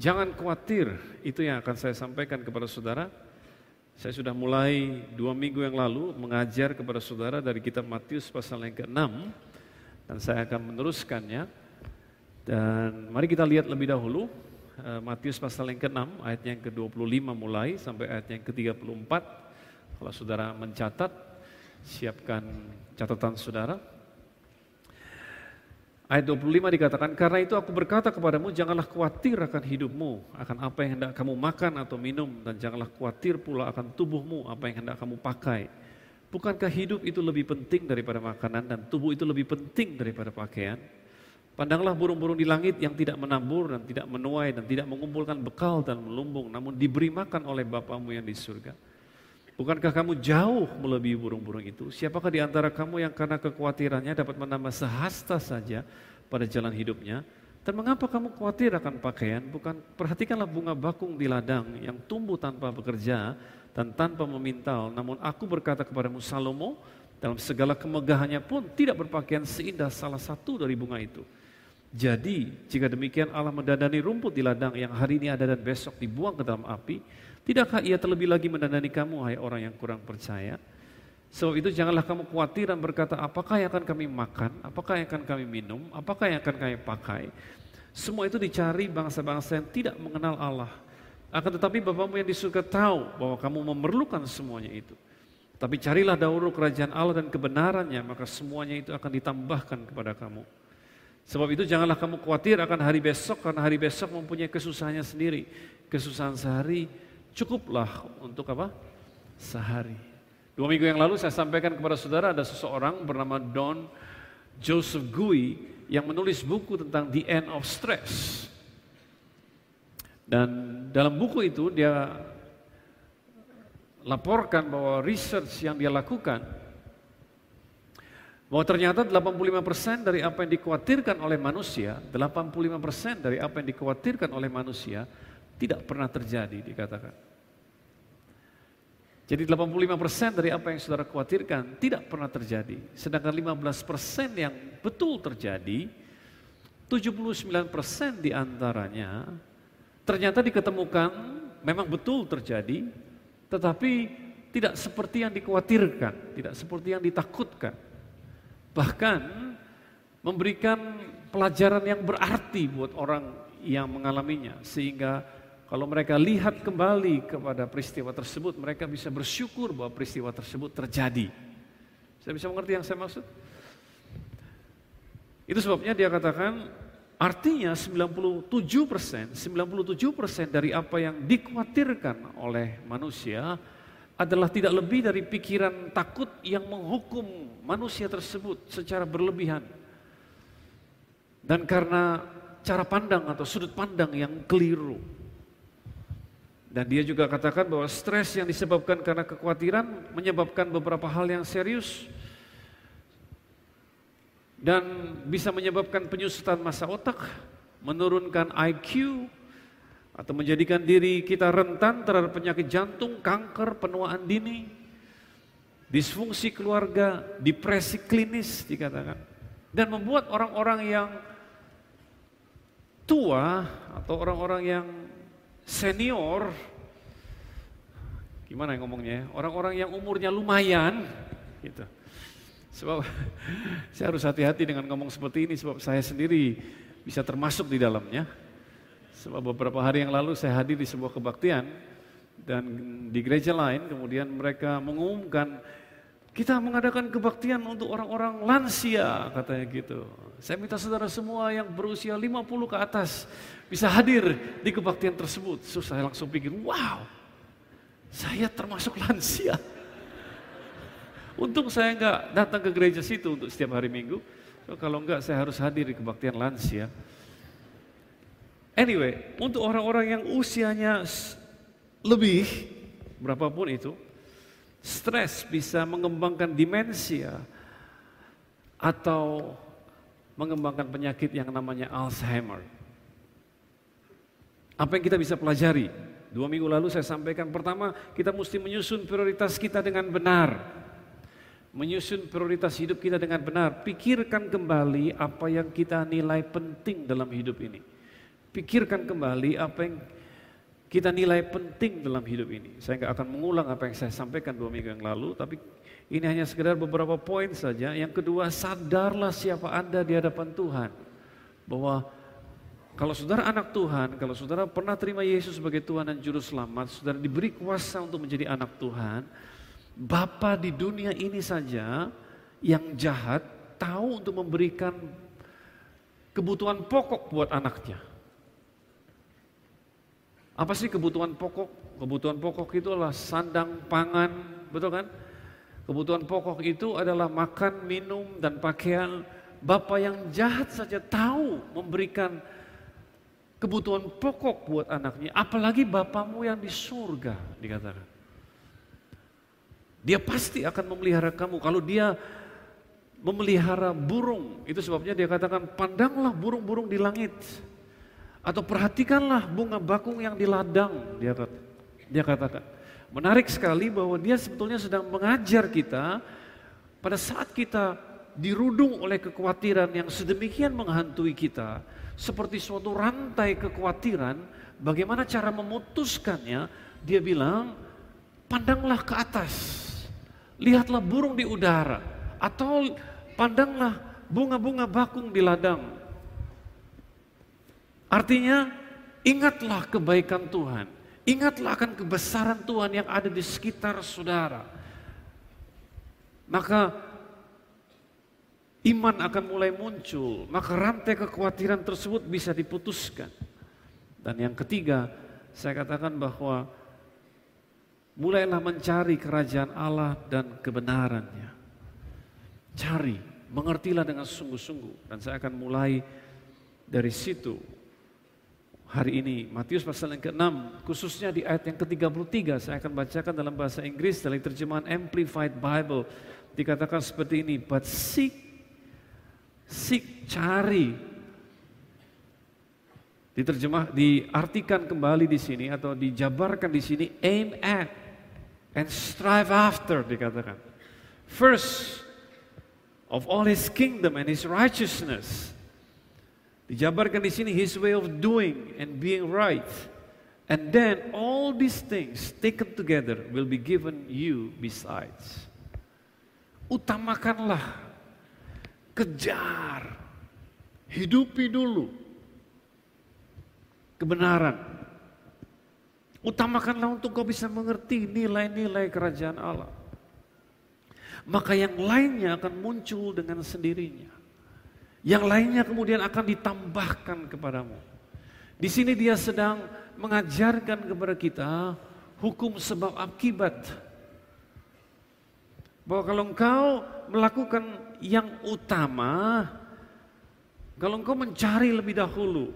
Jangan khawatir, itu yang akan saya sampaikan kepada saudara. Saya sudah mulai dua minggu yang lalu mengajar kepada saudara dari kitab Matius pasal yang ke-6 dan saya akan meneruskannya. Dan mari kita lihat lebih dahulu eh, Matius pasal yang ke-6 ayat yang ke-25 mulai sampai ayat yang ke-34. Kalau saudara mencatat, siapkan catatan saudara. Ayat 25 dikatakan, karena itu aku berkata kepadamu, janganlah khawatir akan hidupmu, akan apa yang hendak kamu makan atau minum, dan janganlah khawatir pula akan tubuhmu, apa yang hendak kamu pakai. Bukankah hidup itu lebih penting daripada makanan, dan tubuh itu lebih penting daripada pakaian? Pandanglah burung-burung di langit yang tidak menabur dan tidak menuai dan tidak mengumpulkan bekal dan melumbung, namun diberi makan oleh Bapamu yang di surga. Bukankah kamu jauh melebihi burung-burung itu? Siapakah di antara kamu yang karena kekhawatirannya dapat menambah sehasta saja pada jalan hidupnya? Dan mengapa kamu khawatir akan pakaian? Bukan perhatikanlah bunga bakung di ladang yang tumbuh tanpa bekerja dan tanpa memintal. Namun aku berkata kepadamu Salomo, dalam segala kemegahannya pun tidak berpakaian seindah salah satu dari bunga itu. Jadi, jika demikian Allah mendandani rumput di ladang yang hari ini ada dan besok dibuang ke dalam api, Tidakkah ia terlebih lagi mendandani kamu, hai orang yang kurang percaya? Sebab itu janganlah kamu khawatir dan berkata, apakah yang akan kami makan, apakah yang akan kami minum, apakah yang akan kami pakai. Semua itu dicari bangsa-bangsa yang tidak mengenal Allah. Akan tetapi Bapamu yang di surga tahu bahwa kamu memerlukan semuanya itu. Tapi carilah dahulu kerajaan Allah dan kebenarannya, maka semuanya itu akan ditambahkan kepada kamu. Sebab itu janganlah kamu khawatir akan hari besok, karena hari besok mempunyai kesusahannya sendiri. Kesusahan sehari cukuplah untuk apa? Sehari. Dua minggu yang lalu saya sampaikan kepada saudara ada seseorang bernama Don Joseph Gui yang menulis buku tentang The End of Stress. Dan dalam buku itu dia laporkan bahwa research yang dia lakukan bahwa ternyata 85% dari apa yang dikhawatirkan oleh manusia, 85% dari apa yang dikhawatirkan oleh manusia tidak pernah terjadi dikatakan. Jadi 85% dari apa yang saudara khawatirkan tidak pernah terjadi. Sedangkan 15% yang betul terjadi, 79% di antaranya ternyata diketemukan memang betul terjadi, tetapi tidak seperti yang dikhawatirkan, tidak seperti yang ditakutkan. Bahkan memberikan pelajaran yang berarti buat orang yang mengalaminya sehingga kalau mereka lihat kembali kepada peristiwa tersebut, mereka bisa bersyukur bahwa peristiwa tersebut terjadi. Saya bisa mengerti yang saya maksud? Itu sebabnya dia katakan artinya 97 persen, 97 persen dari apa yang dikhawatirkan oleh manusia adalah tidak lebih dari pikiran takut yang menghukum manusia tersebut secara berlebihan. Dan karena cara pandang atau sudut pandang yang keliru. Dan dia juga katakan bahwa stres yang disebabkan karena kekhawatiran menyebabkan beberapa hal yang serius dan bisa menyebabkan penyusutan masa otak, menurunkan IQ, atau menjadikan diri kita rentan terhadap penyakit jantung, kanker, penuaan dini, disfungsi keluarga, depresi klinis dikatakan. Dan membuat orang-orang yang tua atau orang-orang yang senior, gimana yang ngomongnya ya? Orang-orang yang umurnya lumayan, gitu. Sebab saya harus hati-hati dengan ngomong seperti ini sebab saya sendiri bisa termasuk di dalamnya. Sebab beberapa hari yang lalu saya hadir di sebuah kebaktian dan di gereja lain kemudian mereka mengumumkan kita mengadakan kebaktian untuk orang-orang lansia katanya gitu. Saya minta saudara semua yang berusia 50 ke atas bisa hadir di kebaktian tersebut. So, saya langsung pikir, wow, saya termasuk lansia. Untung saya nggak datang ke gereja situ untuk setiap hari minggu. So, kalau enggak saya harus hadir di kebaktian lansia. Anyway, untuk orang-orang yang usianya lebih, berapapun itu, stres bisa mengembangkan demensia atau mengembangkan penyakit yang namanya Alzheimer. Apa yang kita bisa pelajari? Dua minggu lalu saya sampaikan pertama kita mesti menyusun prioritas kita dengan benar. Menyusun prioritas hidup kita dengan benar. Pikirkan kembali apa yang kita nilai penting dalam hidup ini. Pikirkan kembali apa yang kita nilai penting dalam hidup ini. Saya nggak akan mengulang apa yang saya sampaikan dua minggu yang lalu, tapi ini hanya sekedar beberapa poin saja. Yang kedua, sadarlah siapa Anda di hadapan Tuhan. Bahwa kalau saudara anak Tuhan, kalau saudara pernah terima Yesus sebagai Tuhan dan Juru Selamat, saudara diberi kuasa untuk menjadi anak Tuhan, Bapa di dunia ini saja yang jahat tahu untuk memberikan kebutuhan pokok buat anaknya. Apa sih kebutuhan pokok? Kebutuhan pokok itu adalah sandang, pangan, betul kan? Kebutuhan pokok itu adalah makan, minum, dan pakaian. Bapak yang jahat saja tahu memberikan kebutuhan pokok buat anaknya. Apalagi bapamu yang di surga, dikatakan. Dia pasti akan memelihara kamu. Kalau dia memelihara burung, itu sebabnya dia katakan, pandanglah burung-burung di langit atau perhatikanlah bunga bakung yang di ladang, dia, dia katakan. Menarik sekali bahwa dia sebetulnya sedang mengajar kita pada saat kita dirudung oleh kekhawatiran yang sedemikian menghantui kita, seperti suatu rantai kekhawatiran, bagaimana cara memutuskannya? Dia bilang, pandanglah ke atas, lihatlah burung di udara, atau pandanglah bunga-bunga bakung di ladang. Artinya ingatlah kebaikan Tuhan. Ingatlah akan kebesaran Tuhan yang ada di sekitar saudara. Maka iman akan mulai muncul. Maka rantai kekhawatiran tersebut bisa diputuskan. Dan yang ketiga, saya katakan bahwa mulailah mencari kerajaan Allah dan kebenarannya. Cari, mengertilah dengan sungguh-sungguh. Dan saya akan mulai dari situ hari ini. Matius pasal yang ke-6, khususnya di ayat yang ke-33, saya akan bacakan dalam bahasa Inggris dari terjemahan Amplified Bible. Dikatakan seperti ini, but seek, seek, cari. Diterjemah, diartikan kembali di sini atau dijabarkan di sini, aim at and strive after dikatakan. First of all his kingdom and his righteousness Dijabarkan di sini his way of doing and being right. And then all these things taken together will be given you besides. Utamakanlah, kejar, hidupi dulu kebenaran. Utamakanlah untuk kau bisa mengerti nilai-nilai kerajaan Allah. Maka yang lainnya akan muncul dengan sendirinya. Yang lainnya kemudian akan ditambahkan kepadamu. Di sini dia sedang mengajarkan kepada kita hukum sebab akibat. Bahwa kalau engkau melakukan yang utama, kalau engkau mencari lebih dahulu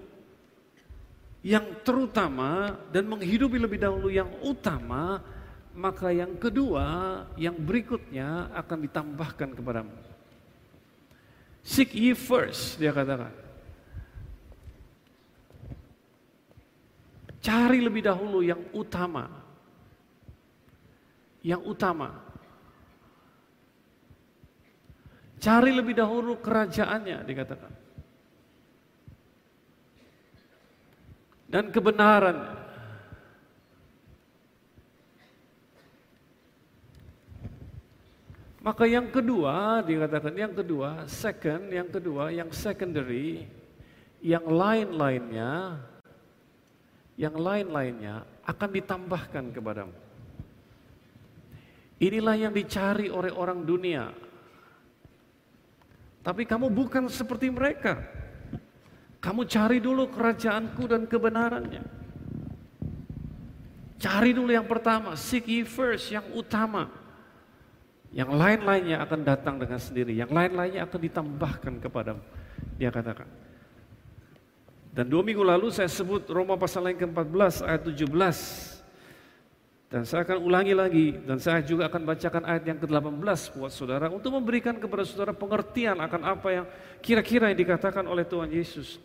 yang terutama dan menghidupi lebih dahulu yang utama, maka yang kedua, yang berikutnya akan ditambahkan kepadamu. Seek ye first, dia katakan. Cari lebih dahulu yang utama. Yang utama. Cari lebih dahulu kerajaannya, dikatakan. Dan kebenaran. Maka yang kedua dikatakan yang kedua, second, yang kedua, yang secondary, yang lain-lainnya, yang lain-lainnya akan ditambahkan kepadamu. Inilah yang dicari oleh orang dunia. Tapi kamu bukan seperti mereka. Kamu cari dulu kerajaanku dan kebenarannya. Cari dulu yang pertama, seek ye first, yang utama. Yang lain-lainnya akan datang dengan sendiri. Yang lain-lainnya akan ditambahkan kepadamu. Dia katakan. Dan dua minggu lalu saya sebut Roma pasal yang ke-14 ayat 17. Dan saya akan ulangi lagi. Dan saya juga akan bacakan ayat yang ke-18 buat saudara. Untuk memberikan kepada saudara pengertian akan apa yang kira-kira yang dikatakan oleh Tuhan Yesus.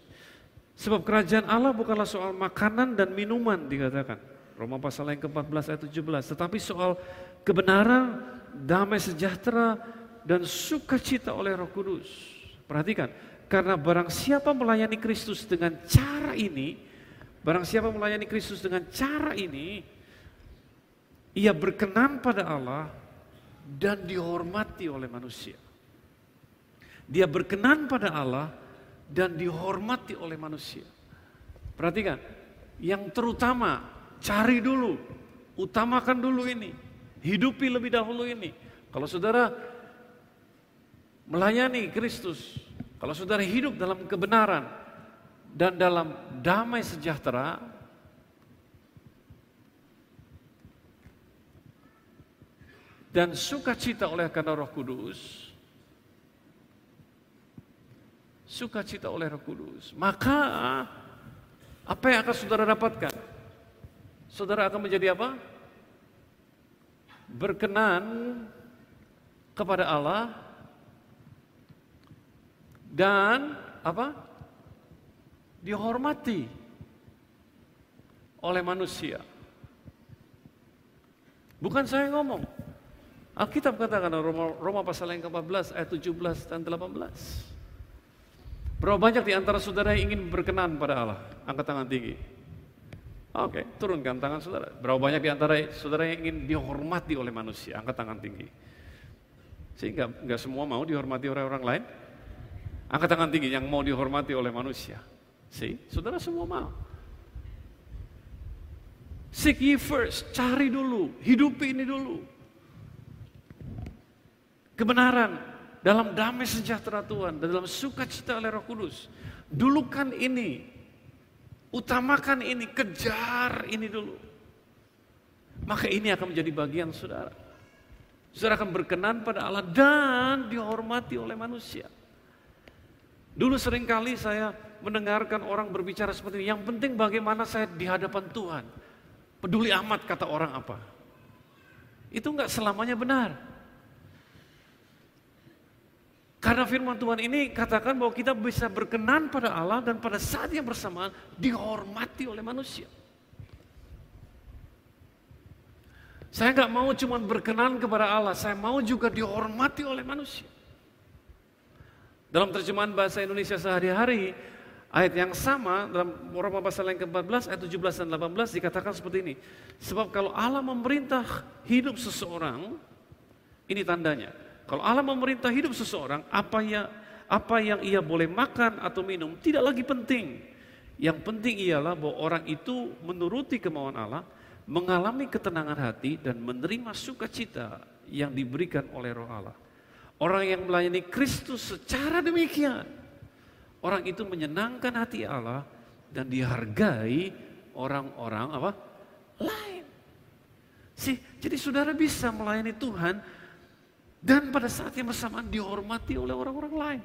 Sebab kerajaan Allah bukanlah soal makanan dan minuman dikatakan. Roma pasal yang ke-14 ayat 17. Tetapi soal kebenaran, damai sejahtera, dan sukacita oleh roh kudus. Perhatikan, Karena barang siapa melayani Kristus dengan cara ini, barang siapa melayani Kristus dengan cara ini, ia berkenan pada Allah dan dihormati oleh manusia. Dia berkenan pada Allah dan dihormati oleh manusia. Perhatikan, yang terutama cari dulu, utamakan dulu ini, hidupi lebih dahulu ini. Kalau saudara melayani Kristus, kalau saudara hidup dalam kebenaran dan dalam damai sejahtera, dan sukacita oleh karena Roh Kudus, sukacita oleh Roh Kudus, maka apa yang akan saudara dapatkan? Saudara akan menjadi apa? Berkenan kepada Allah dan apa? Dihormati oleh manusia. Bukan saya ngomong. Alkitab katakan Roma, Roma pasal yang ke-14 ayat 17 dan 18. Berapa banyak di antara saudara yang ingin berkenan pada Allah? Angkat tangan tinggi. Oke, turunkan tangan saudara. Berapa banyak di antara saudara yang ingin dihormati oleh manusia? Angkat tangan tinggi. Sehingga nggak semua mau dihormati oleh orang lain. Angkat tangan tinggi yang mau dihormati oleh manusia. See, saudara semua mau. Seek ye first, cari dulu, hidupi ini dulu. Kebenaran, dalam damai sejahtera Tuhan dan dalam sukacita oleh Roh Kudus. Dulukan ini, utamakan ini, kejar ini dulu. Maka ini akan menjadi bagian saudara. Saudara akan berkenan pada Allah dan dihormati oleh manusia. Dulu sering kali saya mendengarkan orang berbicara seperti ini. Yang penting bagaimana saya di hadapan Tuhan. Peduli amat kata orang apa. Itu enggak selamanya benar. Karena firman Tuhan ini katakan bahwa kita bisa berkenan pada Allah dan pada saat yang bersamaan dihormati oleh manusia. Saya nggak mau cuma berkenan kepada Allah, saya mau juga dihormati oleh manusia. Dalam terjemahan bahasa Indonesia sehari-hari, ayat yang sama dalam Roma pasal yang ke-14 ayat 17 dan 18 dikatakan seperti ini. Sebab kalau Allah memerintah hidup seseorang, ini tandanya kalau Allah memerintah hidup seseorang, apa yang apa yang ia boleh makan atau minum tidak lagi penting. Yang penting ialah bahwa orang itu menuruti kemauan Allah, mengalami ketenangan hati dan menerima sukacita yang diberikan oleh Roh Allah. Orang yang melayani Kristus secara demikian, orang itu menyenangkan hati Allah dan dihargai orang-orang apa? lain. Sih, jadi saudara bisa melayani Tuhan dan pada saat yang bersamaan dihormati oleh orang-orang lain.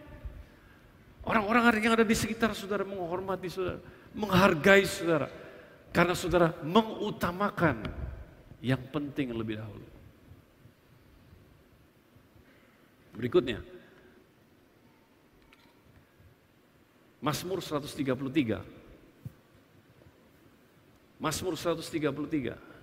Orang-orang yang ada di sekitar saudara menghormati saudara, menghargai saudara. Karena saudara mengutamakan yang penting lebih dahulu. Berikutnya. Mazmur 133. Mazmur 133.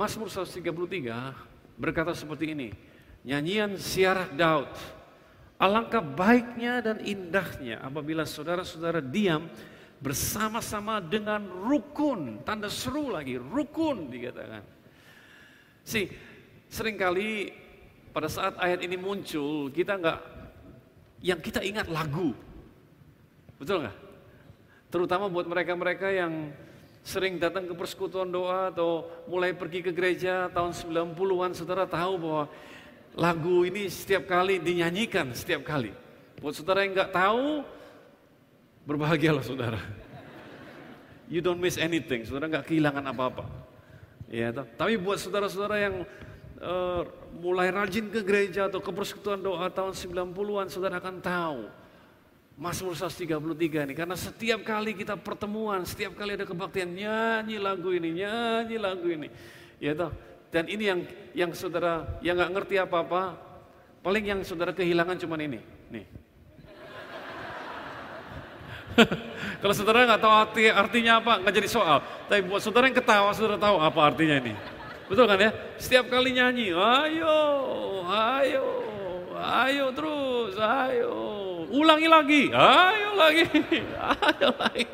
Mazmur 133 berkata seperti ini. Nyanyian siarah Daud. Alangkah baiknya dan indahnya apabila saudara-saudara diam bersama-sama dengan rukun. Tanda seru lagi, rukun dikatakan. Si, sering kali pada saat ayat ini muncul, kita nggak, yang kita ingat lagu. Betul nggak? Terutama buat mereka-mereka yang sering datang ke persekutuan doa atau mulai pergi ke gereja tahun 90-an saudara tahu bahwa lagu ini setiap kali dinyanyikan setiap kali. Buat saudara yang nggak tahu, berbahagialah saudara. You don't miss anything, saudara nggak kehilangan apa-apa. Ya, tapi buat saudara-saudara yang uh, mulai rajin ke gereja atau ke persekutuan doa tahun 90-an, saudara akan tahu Mazmur 133 ini karena setiap kali kita pertemuan, setiap kali ada kebaktian nyanyi lagu ini, nyanyi lagu ini. Ya toh. Dan ini yang yang saudara yang nggak ngerti apa-apa, paling yang saudara kehilangan cuma ini. Nih. Kalau saudara nggak tahu arti, artinya apa, nggak jadi soal. Tapi buat saudara yang ketawa, saudara tahu apa artinya ini. Betul kan ya? Setiap kali nyanyi, ayo, ayo, ayo terus, ayo. Ulangi lagi, ayo lagi, ayo lagi.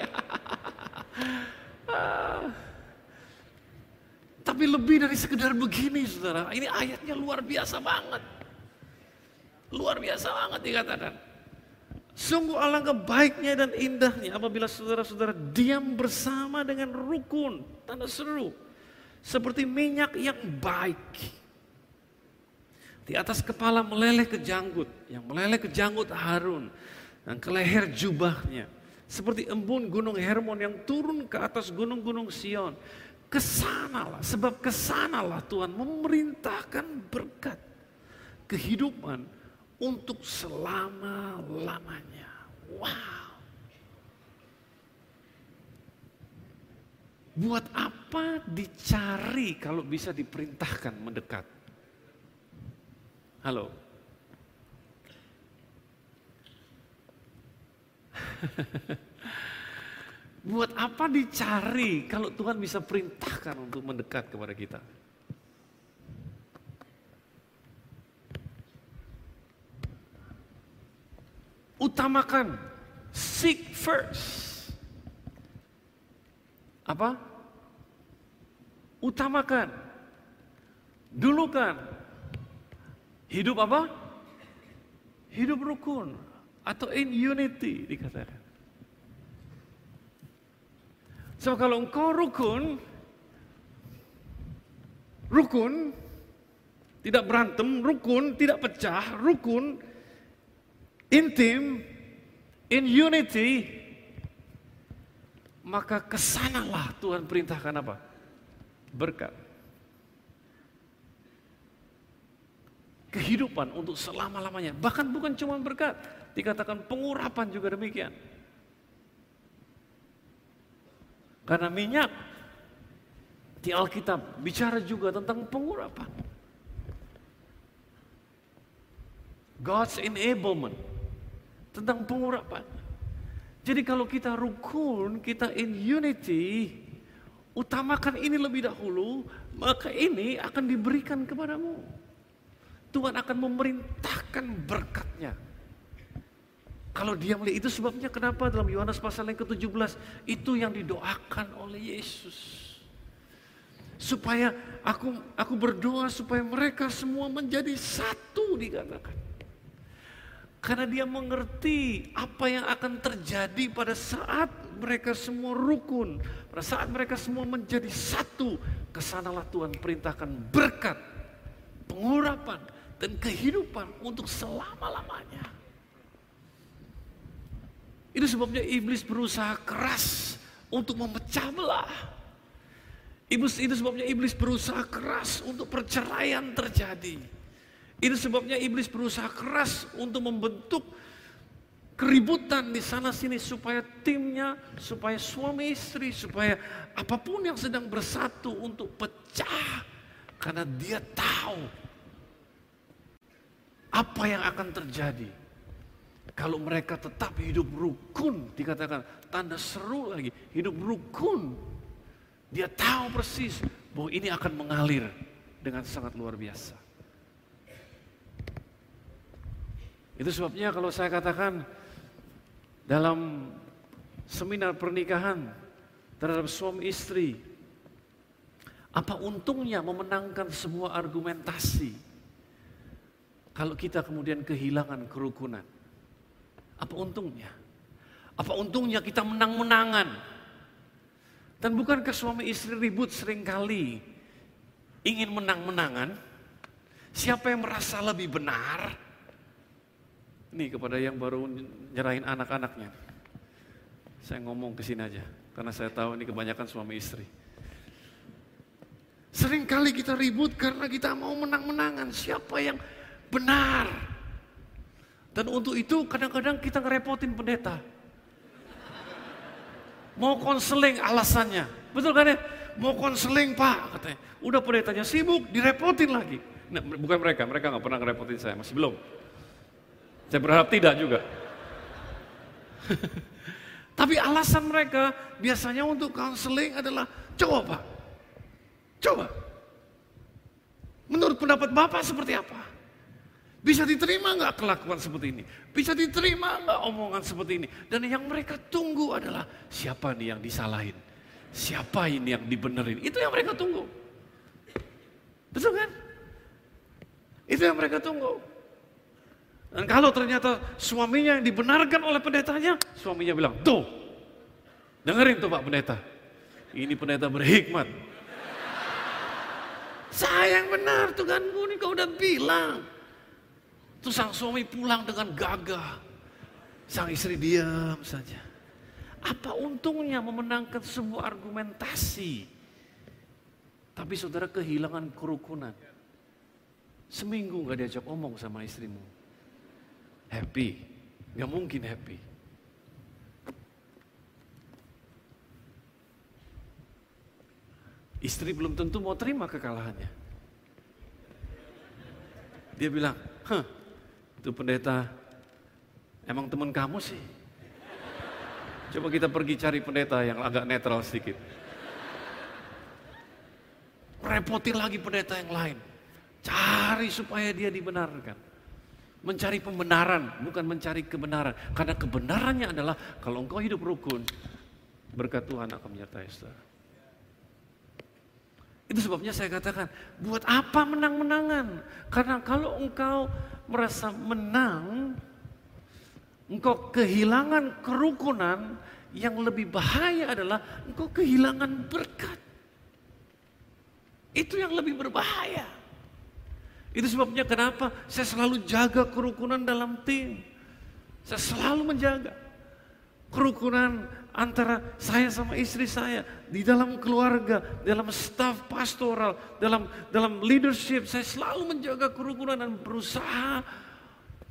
Tapi lebih dari sekedar begini saudara, ini ayatnya luar biasa banget. Luar biasa banget dikatakan. Sungguh alangkah baiknya dan indahnya apabila saudara-saudara diam bersama dengan rukun, tanda seru. Seperti minyak yang baik. Di atas kepala meleleh ke janggut, yang meleleh ke janggut Harun. Dan ke leher jubahnya. Seperti embun gunung Hermon yang turun ke atas gunung-gunung Sion. Ke sanalah, sebab ke sanalah Tuhan memerintahkan berkat kehidupan untuk selama-lamanya. Wow. Buat apa dicari kalau bisa diperintahkan mendekat? Halo. Buat apa dicari kalau Tuhan bisa perintahkan untuk mendekat kepada kita? Utamakan, seek first. Apa? Utamakan, dulukan. Hidup apa? Hidup rukun atau in unity dikatakan. So kalau engkau rukun, rukun, tidak berantem, rukun, tidak pecah, rukun, intim, in unity, maka ke sanalah Tuhan perintahkan apa? Berkat. Kehidupan untuk selama-lamanya. Bahkan bukan cuma berkat. Dikatakan pengurapan juga demikian. Karena minyak di Alkitab bicara juga tentang pengurapan. God's enablement tentang pengurapan. Jadi kalau kita rukun, kita in unity, utamakan ini lebih dahulu, maka ini akan diberikan kepadamu. Tuhan akan memerintahkan berkatnya. Kalau dia melihat itu sebabnya kenapa dalam Yohanes pasal yang ke-17 itu yang didoakan oleh Yesus. Supaya aku aku berdoa supaya mereka semua menjadi satu dikatakan. Karena dia mengerti apa yang akan terjadi pada saat mereka semua rukun. Pada saat mereka semua menjadi satu. Ke sanalah Tuhan perintahkan berkat, pengurapan, dan kehidupan untuk selama-lamanya. Itu sebabnya iblis berusaha keras untuk memecah belah. Iblis itu sebabnya iblis berusaha keras untuk perceraian terjadi. Itu sebabnya iblis berusaha keras untuk membentuk keributan di sana sini supaya timnya, supaya suami istri, supaya apa pun yang sedang bersatu untuk pecah. Karena dia tahu apa yang akan terjadi. Kalau mereka tetap hidup rukun, dikatakan tanda seru lagi, hidup rukun. Dia tahu persis bahwa ini akan mengalir dengan sangat luar biasa. Itu sebabnya kalau saya katakan dalam seminar pernikahan terhadap suami istri, apa untungnya memenangkan semua argumentasi kalau kita kemudian kehilangan kerukunan? Apa untungnya? Apa untungnya kita menang-menangan? Dan bukankah suami istri ribut sering kali ingin menang-menangan? Siapa yang merasa lebih benar? Nih kepada yang baru nyerahin anak-anaknya. Saya ngomong ke sini aja, karena saya tahu ini kebanyakan suami istri. Sering kali kita ribut karena kita mau menang-menangan. Siapa yang benar? Dan untuk itu kadang-kadang kita ngerepotin pendeta. Mau konseling alasannya. Betul kan ya? Mau konseling pak katanya. Udah pendetanya sibuk, direpotin lagi. Nah, bukan mereka, mereka nggak pernah ngerepotin saya, masih belum. Saya berharap tidak juga. Tapi alasan mereka biasanya untuk counseling adalah coba Pak. Coba. pendapat Bapak seperti apa? Bisa diterima nggak kelakuan seperti ini? Bisa diterima nggak omongan seperti ini? Dan yang mereka tunggu adalah siapa nih yang disalahin? Siapa ini yang dibenerin? Itu yang mereka tunggu. Betul kan? Itu yang mereka tunggu. Dan kalau ternyata suaminya yang dibenarkan oleh pendetanya, suaminya bilang, tuh, dengerin tuh Pak Pendeta. Ini pendeta berhikmat. Sayang benar tuh kan, ini kau udah bilang. Terus sang suami pulang dengan gagah. Sang istri diam saja. Apa untungnya memenangkan sebuah argumentasi? Tapi saudara kehilangan kerukunan. Seminggu gak diajak omong sama istrimu happy. Gak mungkin happy. Istri belum tentu mau terima kekalahannya. Dia bilang, Hah, itu pendeta emang teman kamu sih. Coba kita pergi cari pendeta yang agak netral sedikit. Repotin lagi pendeta yang lain. Cari supaya dia dibenarkan. Mencari pembenaran, bukan mencari kebenaran. Karena kebenarannya adalah kalau engkau hidup rukun, berkat Tuhan akan menyertai saudara. Itu sebabnya saya katakan, buat apa menang-menangan? Karena kalau engkau merasa menang, engkau kehilangan kerukunan, yang lebih bahaya adalah engkau kehilangan berkat. Itu yang lebih berbahaya. Itu sebabnya kenapa saya selalu jaga kerukunan dalam tim. Saya selalu menjaga kerukunan antara saya sama istri saya di dalam keluarga, dalam staf pastoral, dalam dalam leadership. Saya selalu menjaga kerukunan dan berusaha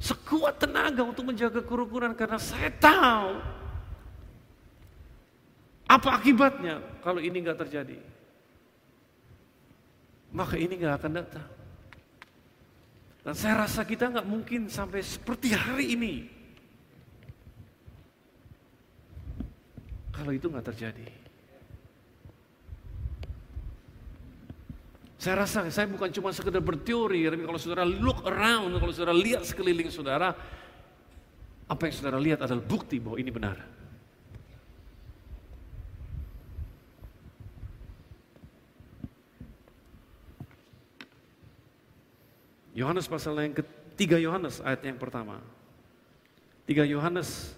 sekuat tenaga untuk menjaga kerukunan karena saya tahu apa akibatnya kalau ini nggak terjadi. Maka ini nggak akan datang. Dan saya rasa kita nggak mungkin sampai seperti hari ini. Kalau itu nggak terjadi. Saya rasa saya bukan cuma sekedar berteori, tapi kalau saudara look around, kalau saudara lihat sekeliling saudara, apa yang saudara lihat adalah bukti bahwa ini benar. Yohanes pasal yang ketiga Yohanes ayat yang pertama. Tiga Yohanes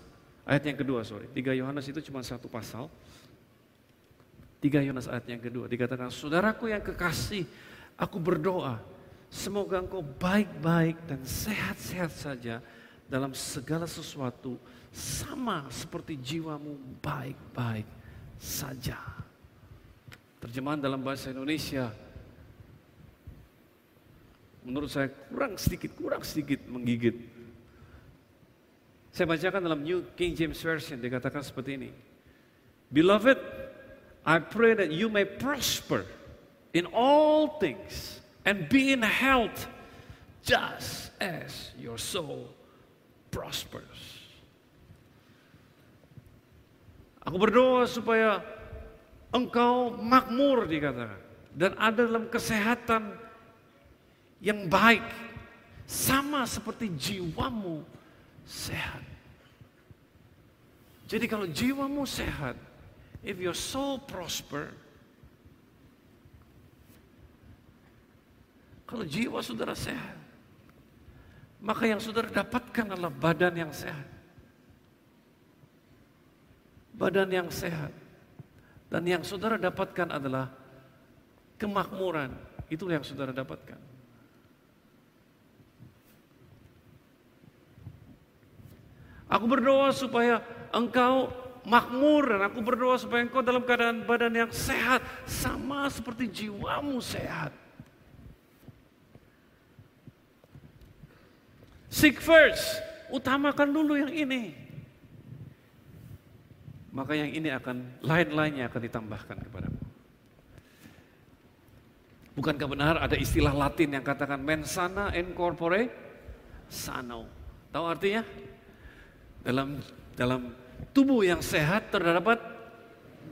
ayat yang kedua, sorry. Tiga Yohanes itu cuma satu pasal. Tiga Yohanes ayat yang kedua dikatakan, saudaraku yang kekasih, aku berdoa, semoga engkau baik-baik dan sehat-sehat saja dalam segala sesuatu, sama seperti jiwamu baik-baik saja. Terjemahan dalam bahasa Indonesia, menurut saya kurang sedikit, kurang sedikit menggigit. Saya bacakan dalam New King James Version dikatakan seperti ini. Beloved, I pray that you may prosper in all things and be in health just as your soul prospers. Aku berdoa supaya engkau makmur dikatakan dan ada dalam kesehatan yang baik, sama seperti jiwamu sehat. Jadi kalau jiwamu sehat, if your soul prosper, kalau jiwa saudara sehat, maka yang saudara dapatkan adalah badan yang sehat. Badan yang sehat. Dan yang saudara dapatkan adalah kemakmuran. Itu yang saudara dapatkan. Aku berdoa supaya engkau makmur dan aku berdoa supaya engkau dalam keadaan badan yang sehat sama seperti jiwamu sehat. Seek first, utamakan dulu yang ini. Maka yang ini akan lain-lainnya akan ditambahkan kepadamu. Bukankah benar ada istilah Latin yang katakan mensana in corpore sano? Tahu artinya? Dalam dalam tubuh yang sehat terdapat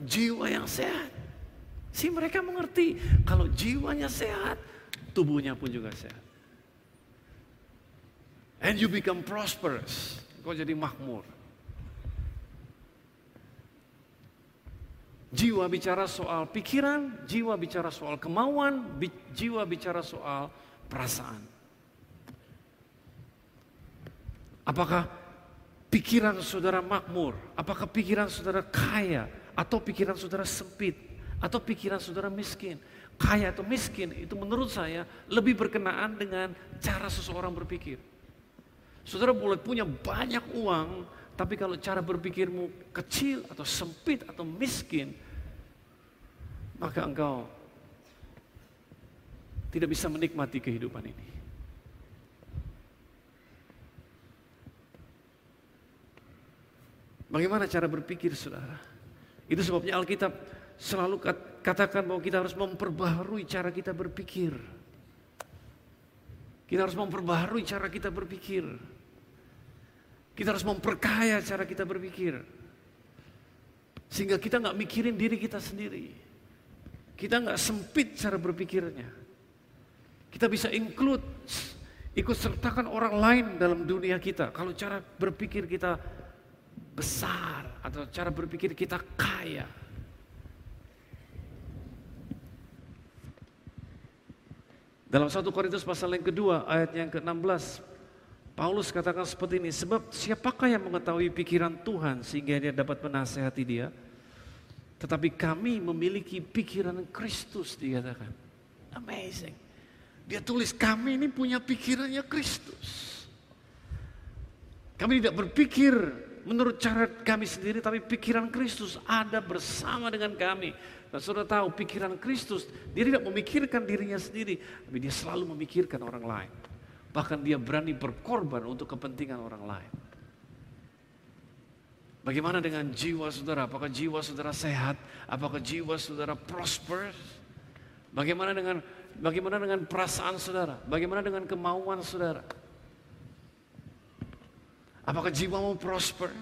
jiwa yang sehat. Si mereka mengerti kalau jiwanya sehat, tubuhnya pun juga sehat. And you become prosperous. Kau jadi makmur. Jiwa bicara soal pikiran, jiwa bicara soal kemauan, jiwa bicara soal perasaan. Apakah pikiran saudara makmur? Apakah pikiran saudara kaya? Atau pikiran saudara sempit? Atau pikiran saudara miskin? Kaya atau miskin itu menurut saya lebih berkenaan dengan cara seseorang berpikir. Saudara boleh punya banyak uang, tapi kalau cara berpikirmu kecil atau sempit atau miskin, maka engkau tidak bisa menikmati kehidupan ini. Bagaimana cara berpikir saudara? Itu sebabnya Alkitab selalu katakan bahwa kita harus memperbaharui cara kita berpikir. Kita harus memperbaharui cara kita berpikir. Kita harus memperkaya cara kita berpikir. Sehingga kita nggak mikirin diri kita sendiri. Kita nggak sempit cara berpikirnya. Kita bisa include, ikut sertakan orang lain dalam dunia kita. Kalau cara berpikir kita besar atau cara berpikir kita kaya. Dalam satu Korintus pasal yang kedua ayat yang ke-16 Paulus katakan seperti ini sebab siapakah yang mengetahui pikiran Tuhan sehingga dia dapat menasehati dia tetapi kami memiliki pikiran Kristus dikatakan. Amazing. Dia tulis kami ini punya pikirannya Kristus. Kami tidak berpikir menurut cara kami sendiri tapi pikiran Kristus ada bersama dengan kami. Dan saudara tahu pikiran Kristus dia tidak memikirkan dirinya sendiri tapi dia selalu memikirkan orang lain. Bahkan dia berani berkorban untuk kepentingan orang lain. Bagaimana dengan jiwa saudara? Apakah jiwa saudara sehat? Apakah jiwa saudara prosper? Bagaimana dengan bagaimana dengan perasaan saudara? Bagaimana dengan kemauan saudara? Apakah jiwamu prosper?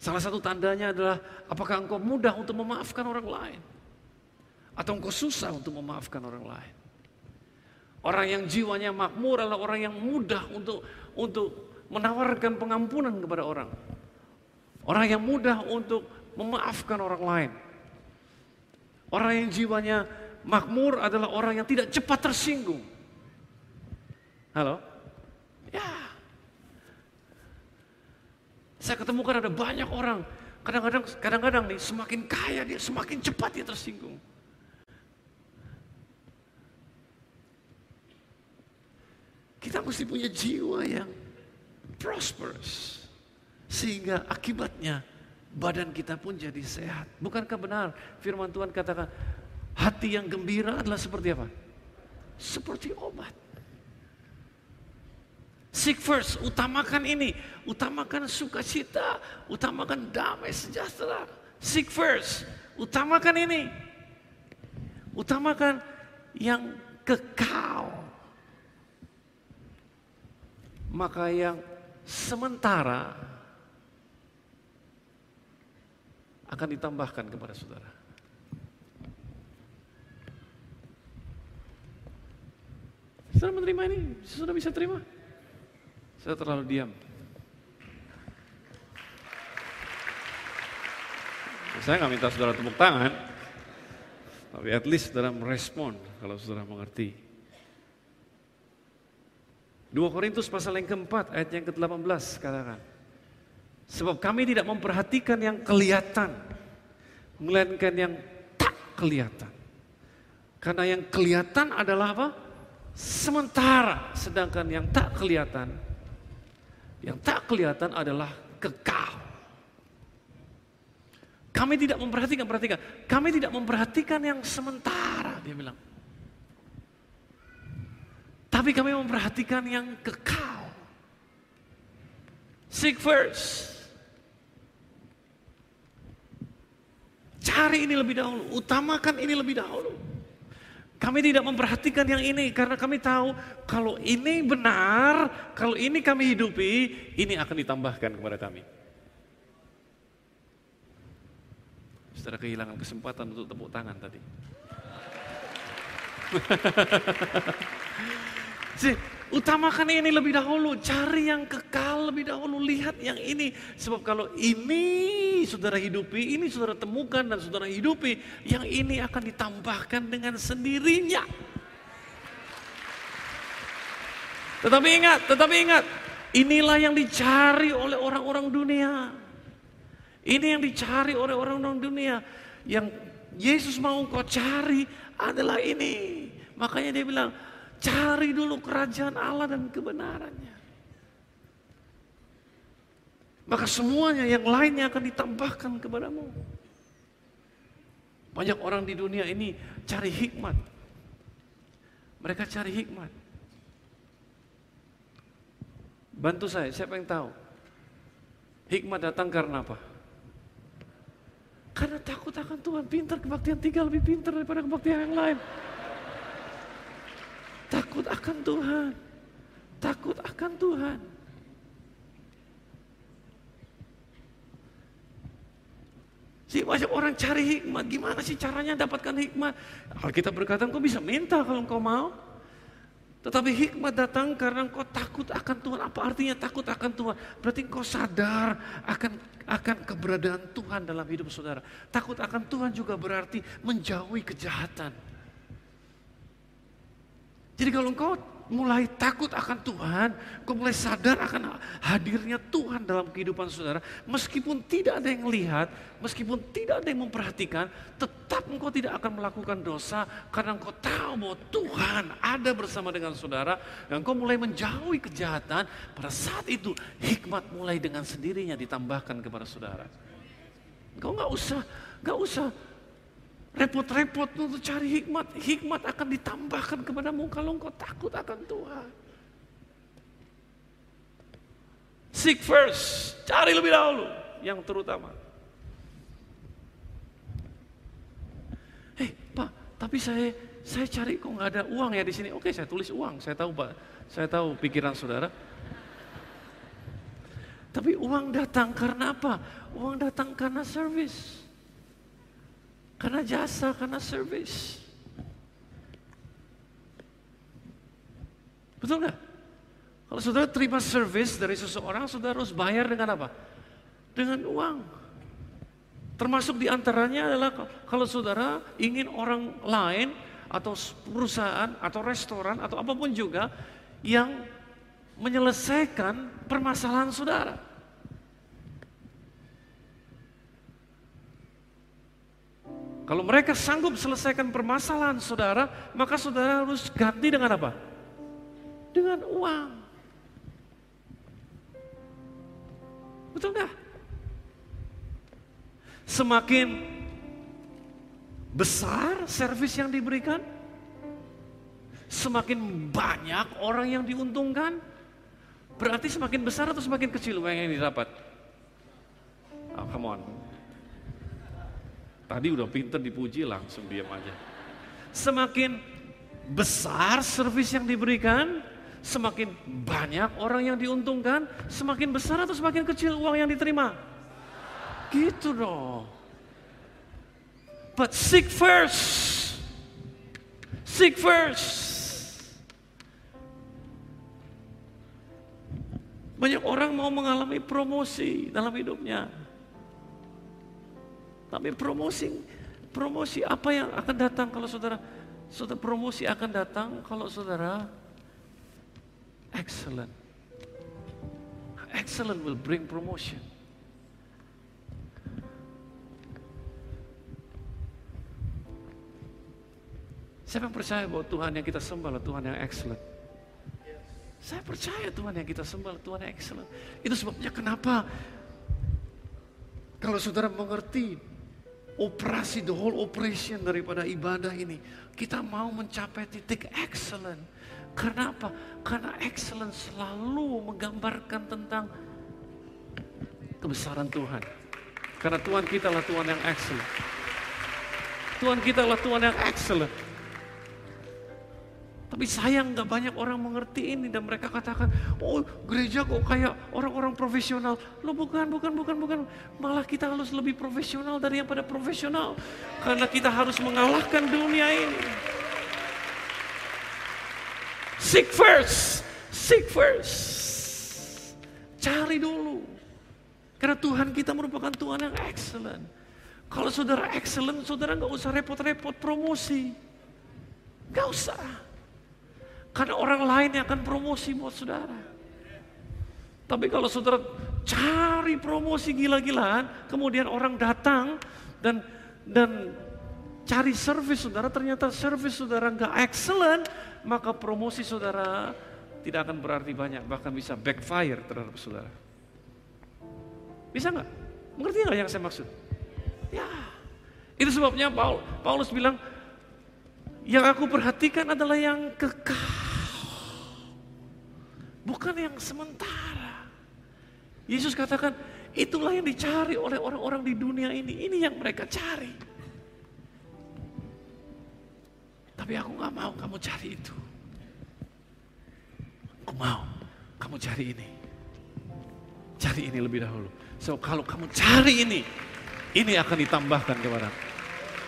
Salah satu tandanya adalah apakah engkau mudah untuk memaafkan orang lain? Atau engkau susah untuk memaafkan orang lain? Orang yang jiwanya makmur adalah orang yang mudah untuk untuk menawarkan pengampunan kepada orang. Orang yang mudah untuk memaafkan orang lain. Orang yang jiwanya makmur adalah orang yang tidak cepat tersinggung. Halo? Ya. Saya ketemukan ada banyak orang kadang-kadang kadang-kadang nih semakin kaya dia semakin cepat dia tersinggung. Kita mesti punya jiwa yang prosperous. Sehingga akibatnya badan kita pun jadi sehat. Bukankah benar firman Tuhan katakan hati yang gembira adalah seperti apa? Seperti obat. Seek first, utamakan ini, utamakan sukacita, utamakan damai sejahtera. Seek first, utamakan ini. Utamakan yang kekal. Maka yang sementara akan ditambahkan kepada saudara. Saudara menerima ini? Saudara bisa terima? Saya terlalu diam. Saya nggak minta saudara tepuk tangan, tapi at least saudara merespon kalau saudara mengerti. 2 Korintus pasal yang keempat ayat yang ke-18 katakan. Sebab kami tidak memperhatikan yang kelihatan, melainkan yang tak kelihatan. Karena yang kelihatan adalah apa? Sementara, sedangkan yang tak kelihatan, yang tak kelihatan adalah kekal. Kami tidak memperhatikan, perhatikan. Kami tidak memperhatikan yang sementara, dia bilang. Tapi kami memperhatikan yang kekal. Seek first. Cari ini lebih dahulu, utamakan ini lebih dahulu. Kami tidak memperhatikan yang ini karena kami tahu kalau ini benar, kalau ini kami hidupi, ini akan ditambahkan kepada kami. Saudara kehilangan kesempatan untuk tepuk tangan tadi. utamakan ini lebih dahulu, cari yang kekal lebih dahulu, lihat yang ini. Sebab kalau ini saudara hidupi, ini saudara temukan dan saudara hidupi, yang ini akan ditambahkan dengan sendirinya. Tetapi ingat, tetapi ingat, inilah yang dicari oleh orang-orang dunia. Ini yang dicari oleh orang-orang dunia. Yang Yesus mau kau cari adalah ini. Makanya dia bilang, cari dulu kerajaan Allah dan kebenarannya. Maka semuanya yang lainnya akan ditambahkan kepadamu. Banyak orang di dunia ini cari hikmat. Mereka cari hikmat. Bantu saya, siapa yang tahu? Hikmat datang karena apa? Karena takut akan Tuhan. Pintar kebaktian tiga lebih pintar daripada kebaktian yang lain. Takut akan Tuhan. Takut akan Tuhan. Si banyak orang cari hikmat. Gimana sih caranya dapatkan hikmat? Alkitab berkata, kau bisa minta kalau kau mau. Tetapi hikmat datang karena engkau takut akan Tuhan. Apa artinya takut akan Tuhan? Berarti engkau sadar akan akan keberadaan Tuhan dalam hidup saudara. Takut akan Tuhan juga berarti menjauhi kejahatan. Jadi kalau engkau mulai takut akan Tuhan, kau mulai sadar akan hadirnya Tuhan dalam kehidupan saudara, meskipun tidak ada yang lihat, meskipun tidak ada yang memperhatikan, tetap engkau tidak akan melakukan dosa karena engkau tahu bahwa Tuhan ada bersama dengan saudara dan engkau mulai menjauhi kejahatan. Pada saat itu hikmat mulai dengan sendirinya ditambahkan kepada saudara. Engkau nggak usah, nggak usah Repot-repot untuk cari hikmat. Hikmat akan ditambahkan kepadamu kalau engkau takut akan Tuhan. Seek first. Cari lebih dahulu. Yang terutama. Hei Pak, tapi saya saya cari kok nggak ada uang ya di sini. Oke, saya tulis uang. Saya tahu Pak. Saya tahu pikiran saudara. Tapi uang datang karena apa? Uang datang karena service. Karena jasa, karena service. Betul nggak? Kalau saudara terima service dari seseorang, saudara harus bayar dengan apa? Dengan uang. Termasuk di antaranya adalah kalau saudara ingin orang lain atau perusahaan atau restoran atau apa pun juga yang menyelesaikan permasalahan saudara. Kalau mereka sanggup selesaikan permasalahan saudara, maka saudara harus ganti dengan apa? Dengan uang. Betul nggak? Semakin besar servis yang diberikan, semakin banyak orang yang diuntungkan, berarti semakin besar atau semakin kecil uang yang didapat? Oh, come on. Tadi udah pinter dipuji langsung diam aja. Semakin besar servis yang diberikan, semakin banyak orang yang diuntungkan, semakin besar atau semakin kecil uang yang diterima? Gitu dong. But seek first. Seek first. Banyak orang mau mengalami promosi dalam hidupnya. Tapi promosi, promosi apa yang akan datang kalau saudara, saudara promosi akan datang kalau saudara excellent. Excellent will bring promotion. Yang percaya bahwa Tuhan yang kita sembah adalah Tuhan yang excellent? Saya percaya Tuhan yang kita sembah adalah Tuhan yang excellent. Itu sebabnya kenapa kalau saudara mengerti operasi, the whole operation daripada ibadah ini. Kita mau mencapai titik excellent. Karena apa? Karena excellent selalu menggambarkan tentang kebesaran Tuhan. Karena Tuhan kita adalah Tuhan yang excellent. Tuhan kita adalah Tuhan yang excellent. Tapi sayang gak banyak orang mengerti ini dan mereka katakan, oh gereja kok kayak orang-orang profesional. Lo bukan, bukan, bukan, bukan. Malah kita harus lebih profesional dari yang pada profesional. Karena kita harus mengalahkan dunia ini. Seek first, seek first. Cari dulu. Karena Tuhan kita merupakan Tuhan yang excellent. Kalau saudara excellent, saudara nggak usah repot-repot promosi. Nggak usah. Karena orang lain yang akan promosi buat saudara. Tapi kalau saudara cari promosi gila-gilaan, kemudian orang datang dan dan cari service saudara, ternyata service saudara nggak excellent, maka promosi saudara tidak akan berarti banyak, bahkan bisa backfire terhadap saudara. Bisa nggak? Mengerti nggak yang saya maksud? Ya, itu sebabnya Paul, Paulus bilang, yang aku perhatikan adalah yang kekal, bukan yang sementara. Yesus katakan, itulah yang dicari oleh orang-orang di dunia ini. Ini yang mereka cari. Tapi aku gak mau kamu cari itu. Aku mau kamu cari ini. Cari ini lebih dahulu. So kalau kamu cari ini, ini akan ditambahkan kepadamu.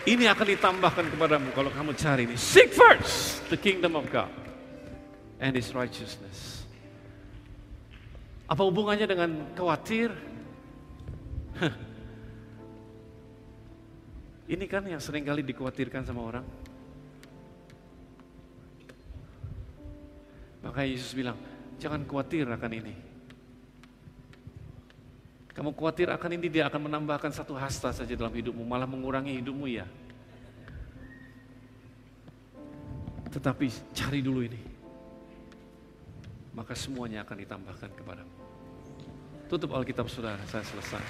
Ini akan ditambahkan kepadamu kalau kamu cari ini. Seek first the kingdom of God and His righteousness. Apa hubungannya dengan khawatir? Ini kan yang sering kali dikhawatirkan sama orang. Maka Yesus bilang, jangan khawatir akan ini. Kamu khawatir akan ini dia akan menambahkan satu hasta saja dalam hidupmu, malah mengurangi hidupmu ya. Tetapi cari dulu ini. Maka semuanya akan ditambahkan kepadamu. Tutup Alkitab saudara, saya selesai.